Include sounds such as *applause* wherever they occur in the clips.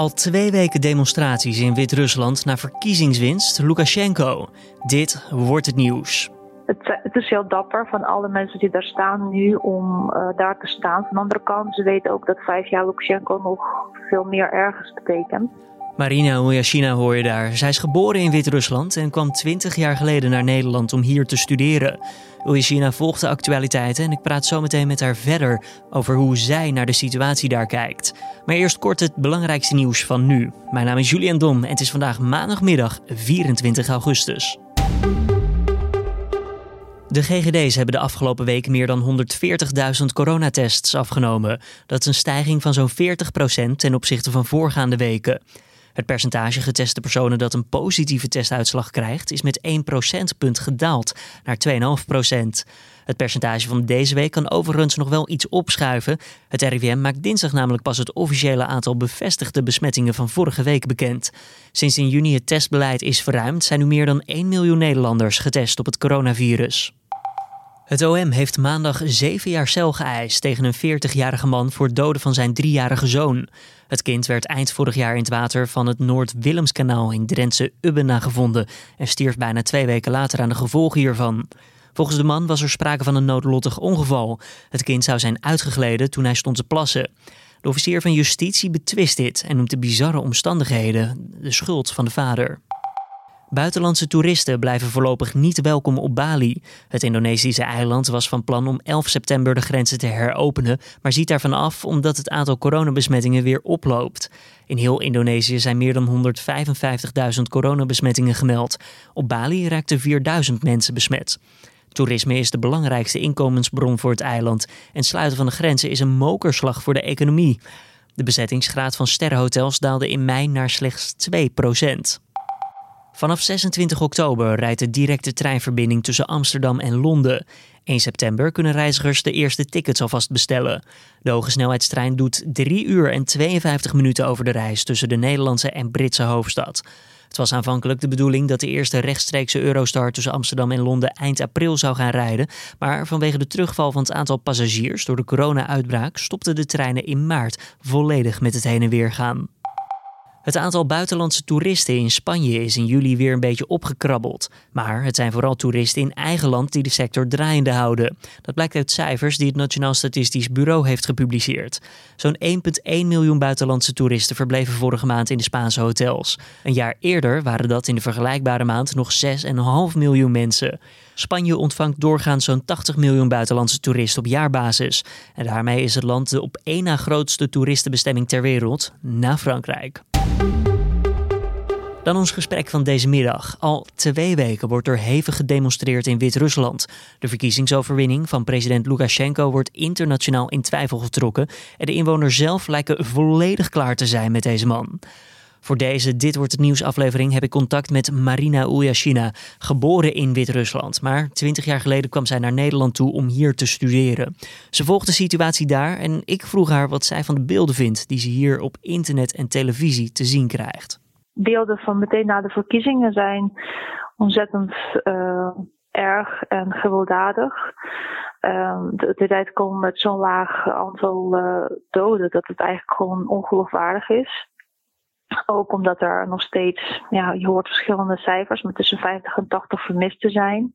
Al twee weken demonstraties in Wit-Rusland na verkiezingswinst Lukashenko. Dit wordt het nieuws. Het, is heel dapper van alle mensen die daar staan nu om uh, daar te staan. Van de andere kant, ze weten ook dat vijf jaar Lukashenko nog veel meer ergens betekent. Marina Ulyashina hoor je daar. Zij is geboren in Wit-Rusland en kwam 20 jaar geleden naar Nederland om hier te studeren. Ulyashina volgt de actualiteiten en ik praat zo meteen met haar verder over hoe zij naar de situatie daar kijkt. Maar eerst kort het belangrijkste nieuws van nu. Mijn naam is Julian Dom en het is vandaag maandagmiddag 24 augustus. De GGD's hebben de afgelopen weken meer dan 140.000 coronatests afgenomen. Dat is een stijging van zo'n 40% ten opzichte van voorgaande weken. Het percentage geteste personen dat een positieve testuitslag krijgt, is met 1 procentpunt gedaald naar 2,5% Het percentage van deze week kan overigens nog wel iets opschuiven. Het RIVM maakt dinsdag namelijk pas het officiële aantal bevestigde besmettingen van vorige week bekend. Sinds in juni het testbeleid is verruimd, zijn nu meer dan 1 miljoen Nederlanders getest op het coronavirus. Het OM heeft maandag zeven jaar cel geëist tegen een 40-jarige man voor het doden van zijn driejarige zoon. Het kind werd eind vorig jaar in het water van het Noord-Willemskanaal in Drentse Ubbena gevonden en stierf bijna twee weken later aan de gevolgen hiervan. Volgens de man was er sprake van een noodlottig ongeval. Het kind zou zijn uitgegleden toen hij stond te plassen. De officier van justitie betwist dit en noemt de bizarre omstandigheden de schuld van de vader. Buitenlandse toeristen blijven voorlopig niet welkom op Bali. Het Indonesische eiland was van plan om 11 september de grenzen te heropenen, maar ziet daarvan af omdat het aantal coronabesmettingen weer oploopt. In heel Indonesië zijn meer dan 155.000 coronabesmettingen gemeld. Op Bali raakten 4000 mensen besmet. Toerisme is de belangrijkste inkomensbron voor het eiland en sluiten van de grenzen is een mokerslag voor de economie. De bezettingsgraad van sterrenhotels daalde in mei naar slechts 2 procent. Vanaf 26 oktober rijdt de directe treinverbinding tussen Amsterdam en Londen. 1 september kunnen reizigers de eerste tickets alvast bestellen. De hogesnelheidstrein doet 3 uur en 52 minuten over de reis tussen de Nederlandse en Britse hoofdstad. Het was aanvankelijk de bedoeling dat de eerste rechtstreekse Eurostar tussen Amsterdam en Londen eind april zou gaan rijden. Maar vanwege de terugval van het aantal passagiers door de corona-uitbraak stopten de treinen in maart volledig met het heen en weer gaan. Het aantal buitenlandse toeristen in Spanje is in juli weer een beetje opgekrabbeld. Maar het zijn vooral toeristen in eigen land die de sector draaiende houden. Dat blijkt uit cijfers die het Nationaal Statistisch Bureau heeft gepubliceerd. Zo'n 1,1 miljoen buitenlandse toeristen verbleven vorige maand in de Spaanse hotels. Een jaar eerder waren dat in de vergelijkbare maand nog 6,5 miljoen mensen. Spanje ontvangt doorgaans zo'n 80 miljoen buitenlandse toeristen op jaarbasis. En daarmee is het land de op één na grootste toeristenbestemming ter wereld, na Frankrijk. Dan ons gesprek van deze middag. Al twee weken wordt er hevig gedemonstreerd in Wit-Rusland. De verkiezingsoverwinning van president Lukashenko wordt internationaal in twijfel getrokken. En de inwoners zelf lijken volledig klaar te zijn met deze man. Voor deze Dit Wordt Het Nieuws aflevering heb ik contact met Marina Ulyashina, geboren in Wit-Rusland. Maar twintig jaar geleden kwam zij naar Nederland toe om hier te studeren. Ze volgt de situatie daar en ik vroeg haar wat zij van de beelden vindt die ze hier op internet en televisie te zien krijgt. Beelden van meteen na de verkiezingen zijn ontzettend uh, erg en gewelddadig. Uh, de, tijd komen met zo'n laag aantal uh, doden dat het eigenlijk gewoon ongeloofwaardig is. Ook omdat er nog steeds, ja, je hoort verschillende cijfers, maar tussen 50 en 80 vermisten zijn.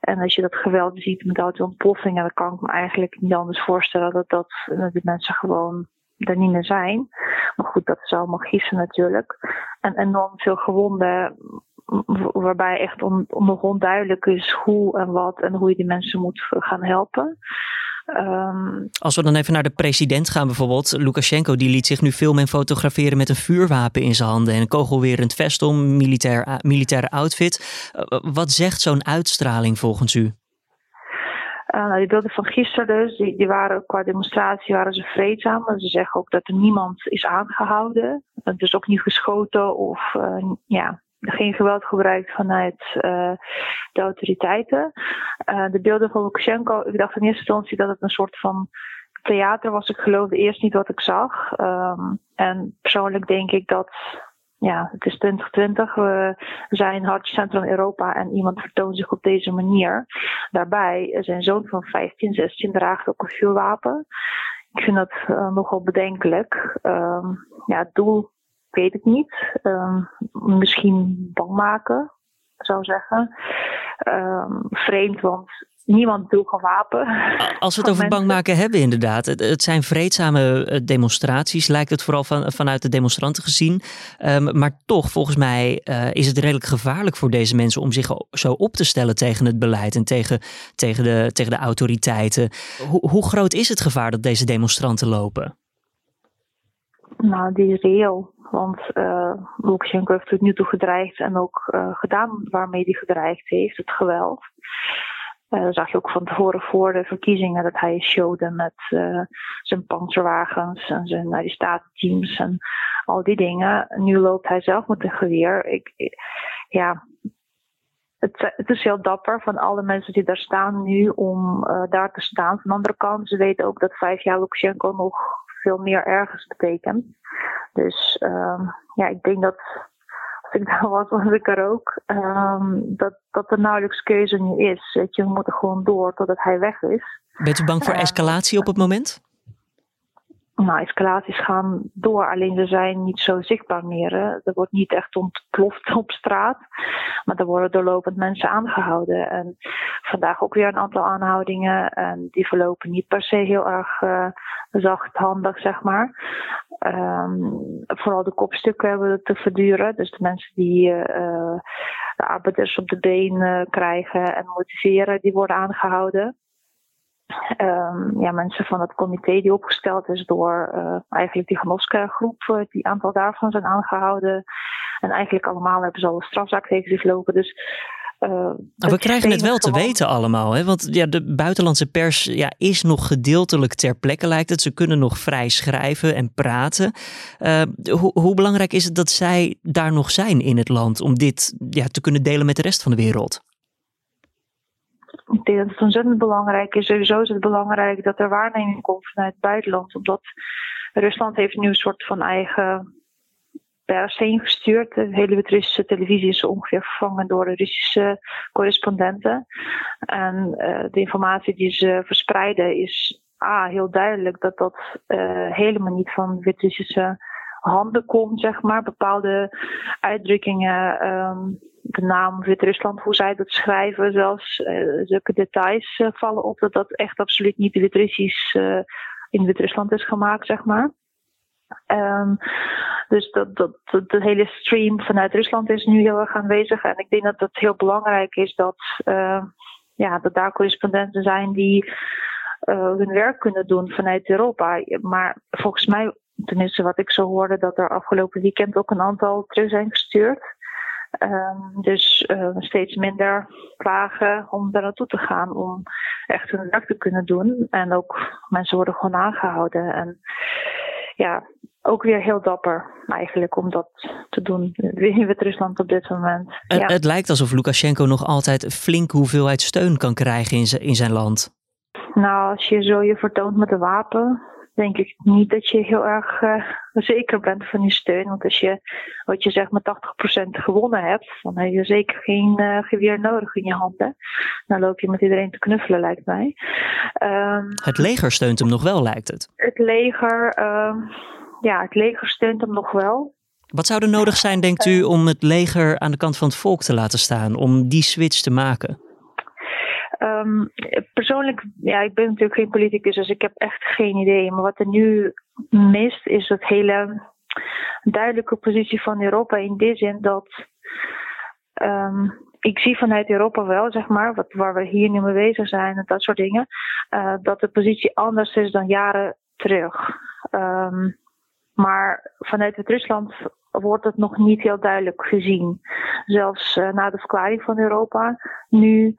En als je dat geweld ziet met auto ontploffingen, dan kan ik me eigenlijk niet anders voorstellen dat, dat de mensen gewoon er niet meer zijn. Maar goed, dat is allemaal gissen natuurlijk. En enorm veel gewonden, waarbij echt on, nog onduidelijk is hoe en wat en hoe je die mensen moet gaan helpen. Um, Als we dan even naar de president gaan bijvoorbeeld. Lukashenko die liet zich nu filmen en fotograferen met een vuurwapen in zijn handen en een kogelwerend vest om, militair, militaire outfit. Uh, wat zegt zo'n uitstraling volgens u? Uh, nou, die beelden van gisteren dus, die, die waren qua demonstratie waren ze vreedzaam. Ze zeggen ook dat er niemand is aangehouden. Dus ook niet geschoten of uh, ja, geen geweld gebruikt vanuit uh, de autoriteiten. Uh, de beelden van Lukashenko, ik dacht in eerste instantie dat het een soort van theater was. Ik geloofde eerst niet wat ik zag. Um, en persoonlijk denk ik dat, ja, het is 2020, we zijn hartje centrum Europa en iemand vertoont zich op deze manier. Daarbij, zijn zoon van 15, 16 draagt ook een vuurwapen. Ik vind dat nogal bedenkelijk. Um, ja, het doel weet het niet. Ehm, misschien bang maken, zou zeggen. Ehm, vreemd, want niemand droeg een wapen. Als we het over bang maken hebben, inderdaad. Het, zijn vreedzame eh, demonstraties, lijkt het vooral van, vanuit de demonstranten gezien. Ehm, maar toch, volgens mij, uh, is het redelijk gevaarlijk voor deze mensen om zich zo op te stellen tegen het beleid en tegen, tegen, de, tegen de autoriteiten. Hoe, hoe groot is het gevaar dat deze demonstranten lopen? Nou, die is reëel. Want uh, Lukashenko heeft tot nu toe gedreigd en ook uh, gedaan waarmee hij gedreigd heeft, het geweld. Uh, dat zag je ook van tevoren voor de verkiezingen dat hij showde met zijn panzerwagens en zijn arrestatieteams en al die dingen. Nu loopt hij zelf met een geweer. Ik, ja, het, het, is heel dapper van alle mensen die daar staan nu om daar te staan. Van de andere kant, ze weten ook dat vijf jaar Lukashenko nog veel meer ergens betekent. Dus uh, ja, ik denk dat als ik *laughs* daar was, was ik er ook. Um, dat, dat er nauwelijks keuze nu is. Weet je, we moeten gewoon door totdat hij weg is. Bent u bang voor escalatie op het moment? Nou, escalaties gaan door, alleen ze zijn niet zo zichtbaar meer. Hè. Er wordt niet echt ontploft op straat, maar er worden doorlopend mensen aangehouden. En vandaag ook weer een aantal aanhoudingen. En die verlopen niet per se heel erg uh, zachthandig, zeg maar. Um, vooral de kopstukken hebben te verduren. Dus de mensen die uh, de arbeiders op de been krijgen en motiveren, die worden aangehouden. Um, ja, mensen van het comité die opgesteld is door uh, eigenlijk die Genoska-groep, die aantal daarvan zijn aangehouden. En eigenlijk allemaal hebben ze al een strafzaak tegen zich lopen. Dus uh, we krijgen het wel te weten allemaal, hè? want ja, de buitenlandse pers ja, is nog gedeeltelijk ter plekke, lijkt het. Ze kunnen nog vrij schrijven en praten. Hoe, hoe belangrijk is het dat zij daar nog zijn in het land om dit ja, te kunnen delen met de rest van de wereld? Ik denk dat het ontzettend belangrijk is. Sowieso is het belangrijk dat er waarneming komt vanuit het buitenland, omdat Rusland heeft nu een soort van eigen pers heen gestuurd. De hele Russische televisie is ongeveer vervangen door de Russische correspondenten. En uh, de informatie die ze verspreiden is ah, heel duidelijk dat dat uh, helemaal niet van Wit-Russische handen komt, zeg maar. Bepaalde uitdrukkingen, um, de naam Wit-Rusland, hoe zij dat schrijven, zelfs uh, zulke details vallen op dat dat echt absoluut niet Wit-Russisch in Wit-Rusland is gemaakt, zeg maar. Um, dus dat, dat, dat, de hele stream vanuit Rusland is nu heel erg aanwezig. En ik denk dat het heel belangrijk is dat, uh, ja, dat daar correspondenten zijn die uh, hun werk kunnen doen vanuit Europa. Maar volgens mij, tenminste wat ik zo hoorde, dat er afgelopen weekend ook een aantal terug zijn gestuurd. Um, dus uh, steeds minder plagen om daar naartoe te gaan om echt hun werk te kunnen doen. En ook mensen worden gewoon aangehouden. En ja, ook weer heel dapper eigenlijk om dat te doen *laughs* in Wit-Rusland op dit moment. Het, het, lijkt alsof Lukashenko nog altijd flink hoeveelheid steun kan krijgen in, in zijn land. Nou, als je zo je vertoont met een wapen, denk ik niet dat je heel erg uh, zeker bent van je steun. Want als je, wat je zegt, met 80% gewonnen hebt, dan heb je zeker geen uh, geweer nodig in je handen. Dan loop je met iedereen te knuffelen, lijkt mij. Um, het leger steunt hem nog wel, lijkt het. Het leger, uh, ja, het leger steunt hem nog wel. Wat zou er nodig zijn, denkt u, om het leger aan de kant van het volk te laten staan, om die switch te maken? Um, persoonlijk, ja, ik ben natuurlijk geen politicus, dus ik heb echt geen idee. Maar wat er nu mist, is het hele duidelijke positie van Europa in die zin dat um, ik zie vanuit Europa wel, zeg maar, wat, waar we hier nu mee bezig zijn en dat soort dingen, uh, dat de positie anders is dan jaren terug. Um, maar vanuit het Rusland wordt het nog niet heel duidelijk gezien. Zelfs uh, na de verklaring van Europa nu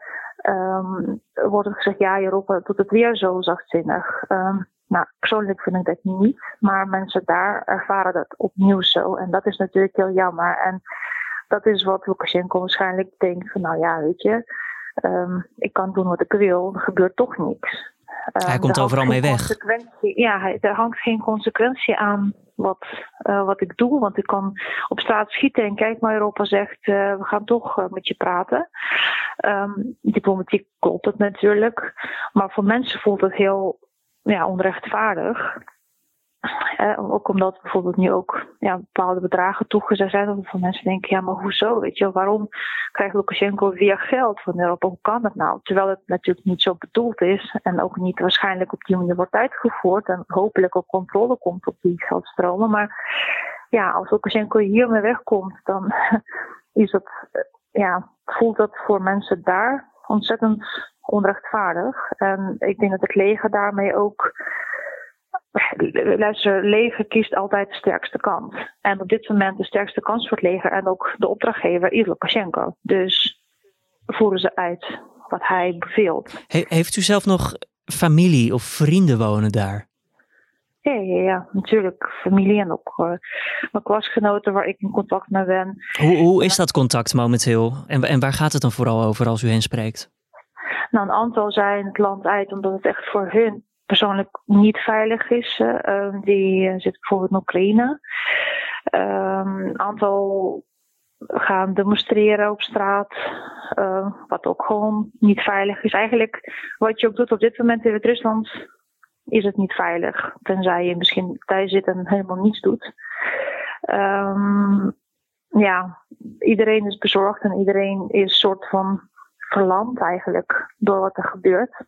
um, wordt er gezegd, ja, Europa doet het weer zo zachtzinnig. Um, nou, persoonlijk vind ik dat niet, maar mensen daar ervaren dat opnieuw zo. En dat is natuurlijk heel jammer. En dat is wat Lukashenko waarschijnlijk denkt van, nou ja, weet je, um, ik kan doen wat ik wil, er gebeurt toch niks. Hij komt overal mee weg. Ja, er hangt geen consequentie aan wat, uh, wat ik doe. Want ik kan op straat schieten en kijk maar Europa zegt, uh, we gaan toch uh, met je praten. Um, diplomatiek klopt het natuurlijk. Maar voor mensen voelt het heel ja, onrechtvaardig. Ook omdat bijvoorbeeld nu ook ja, bepaalde bedragen toegezegd zijn. Dat veel mensen denken, ja, maar hoezo? Weet je, waarom krijgt Lukashenko weer geld van Europa? Hoe kan dat nou? Terwijl het natuurlijk niet zo bedoeld is. En ook niet waarschijnlijk op die manier wordt uitgevoerd. En hopelijk ook controle komt op die geldstromen. Maar ja, als Lukashenko hiermee wegkomt, dan *laughs* is eh, ja, voelt dat voor mensen daar ontzettend onrechtvaardig. En ik denk dat het leger daarmee ook luister, leger kiest altijd de sterkste kant. En op dit moment de sterkste kans voor het leger en ook de opdrachtgever is. Dus voeren ze uit wat hij beveelt. heeft u zelf nog familie of vrienden wonen daar? Ja, ja, ja natuurlijk. Familie en ook uh, mijn klasgenoten waar ik in contact mee ben. Hoe, hoe is dat contact momenteel? En, en waar gaat het dan vooral over als u hen spreekt? Nou, een aantal zijn het land uit omdat het echt voor hun persoonlijk niet veilig is. Uh, die zit bijvoorbeeld in Oekraïne. Ehm, een aantal gaan demonstreren op straat, uh, wat ook gewoon niet veilig is. Eigenlijk wat je ook doet op dit moment in Wit-Rusland is het niet veilig. Tenzij je misschien thuis zit en helemaal niets doet. Um, ja, iedereen is bezorgd en iedereen is soort van verlamd eigenlijk door wat er gebeurt.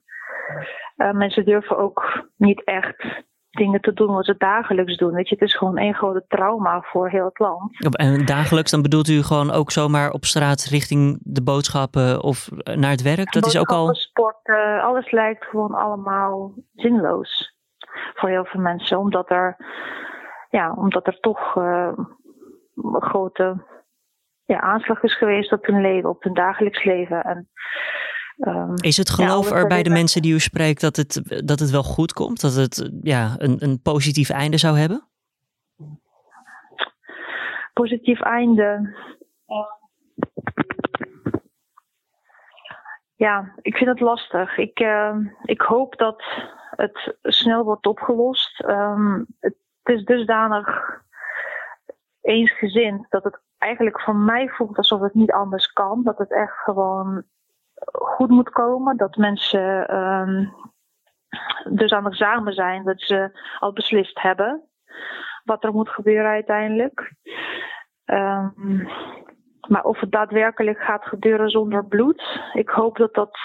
Uh, mensen durven ook niet echt dingen te doen wat ze dagelijks doen. Weet je, het is gewoon één grote trauma voor heel het land. En dagelijks, dan bedoelt u gewoon ook zomaar op straat richting de boodschappen of naar het werk? Dat is ook al. Sport, alles lijkt gewoon allemaal zinloos voor heel veel mensen, omdat er, ja, omdat er toch uh, een grote ja, aanslag is geweest op hun leven, op hun dagelijks leven. En Ehm, is het geloof er bij de mensen die u spreekt dat het, dat het wel goed komt? Dat het ja, een, een positief einde zou hebben? Positief einde. Ja, ik vind het lastig. Ik, uh, ik hoop dat het snel wordt opgelost. Um, het is dusdanig eensgezind dat het eigenlijk voor mij voelt alsof het niet anders kan. Dat het echt gewoon goed moet komen. Dat mensen um, dus aan het samen zijn, dat ze al beslist hebben wat er moet gebeuren uiteindelijk. Um, maar of het daadwerkelijk gaat gebeuren zonder bloed, ik hoop dat dat,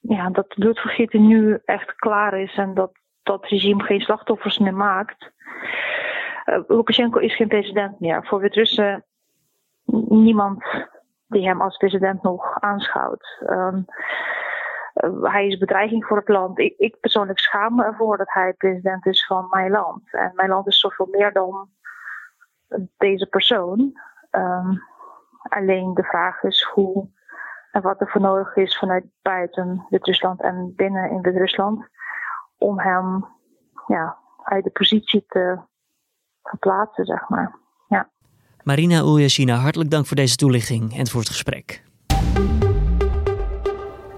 ja, dat bloedvergieten nu echt klaar is en dat dat regime geen slachtoffers meer maakt. Uh, Lukashenko is geen president meer. Voor Wit-Russen niemand die hem als president nog aanschouwt. Um, hij is bedreiging voor het land. Ik, ik, persoonlijk schaam me ervoor dat hij president is van mijn land. En mijn land is zoveel meer dan deze persoon. Um, alleen de vraag is hoe en wat er voor nodig is vanuit buiten Wit-Rusland en binnen in Wit-Rusland om hem ja, uit de positie te verplaatsen, zeg maar. Marina Uljashina, hartelijk dank voor deze toelichting en voor het gesprek.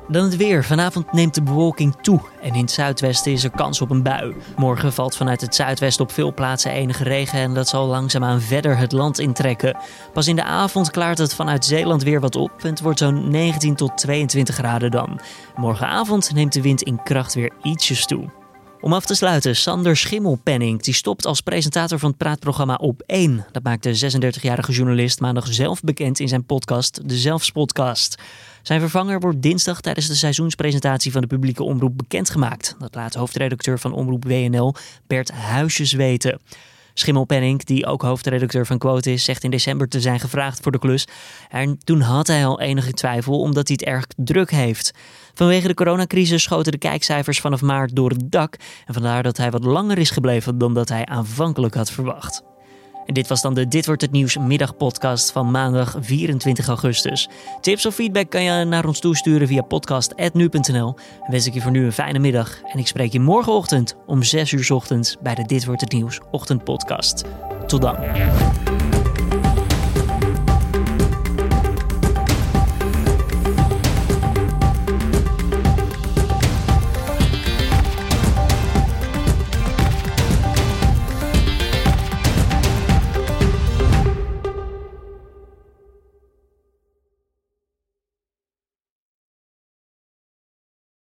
Dan het weer. Vanavond neemt de bewolking toe en in het zuidwesten is er kans op een bui. Morgen valt vanuit het zuidwesten op veel plaatsen enige regen en dat zal langzaamaan verder het land intrekken. Pas in de avond klaart het vanuit Zeeland weer wat op en het wordt zo'n 19 tot 22 graden dan. Morgenavond neemt de wind in kracht weer ietsjes toe. Om af te sluiten, Sander Schimmelpenning die stopt als presentator van het praatprogramma Op 1. Dat maakt de 36-jarige journalist maandag zelf bekend in zijn podcast, de Zelfspodcast. Zijn vervanger wordt dinsdag tijdens de seizoenspresentatie van de publieke omroep bekendgemaakt. Dat laat hoofdredacteur van Omroep WNL Bert Huisjes weten. Schimmelpenning, die ook hoofdredacteur van Quote is, zegt in december te zijn gevraagd voor de klus. En toen had hij al enige twijfel omdat hij het erg druk heeft. Vanwege de coronacrisis schoten de kijkcijfers vanaf maart door het dak. En vandaar dat hij wat langer is gebleven dan dat hij aanvankelijk had verwacht. En dit was dan de Dit wordt het nieuws middagpodcast van maandag 24 augustus. Tips of feedback kan je naar ons toesturen via podcast@nu.nl. Wens ik je voor nu een fijne middag en ik spreek je morgenochtend om 6 uur ochtends bij de Dit wordt het nieuws ochtendpodcast. Tot dan.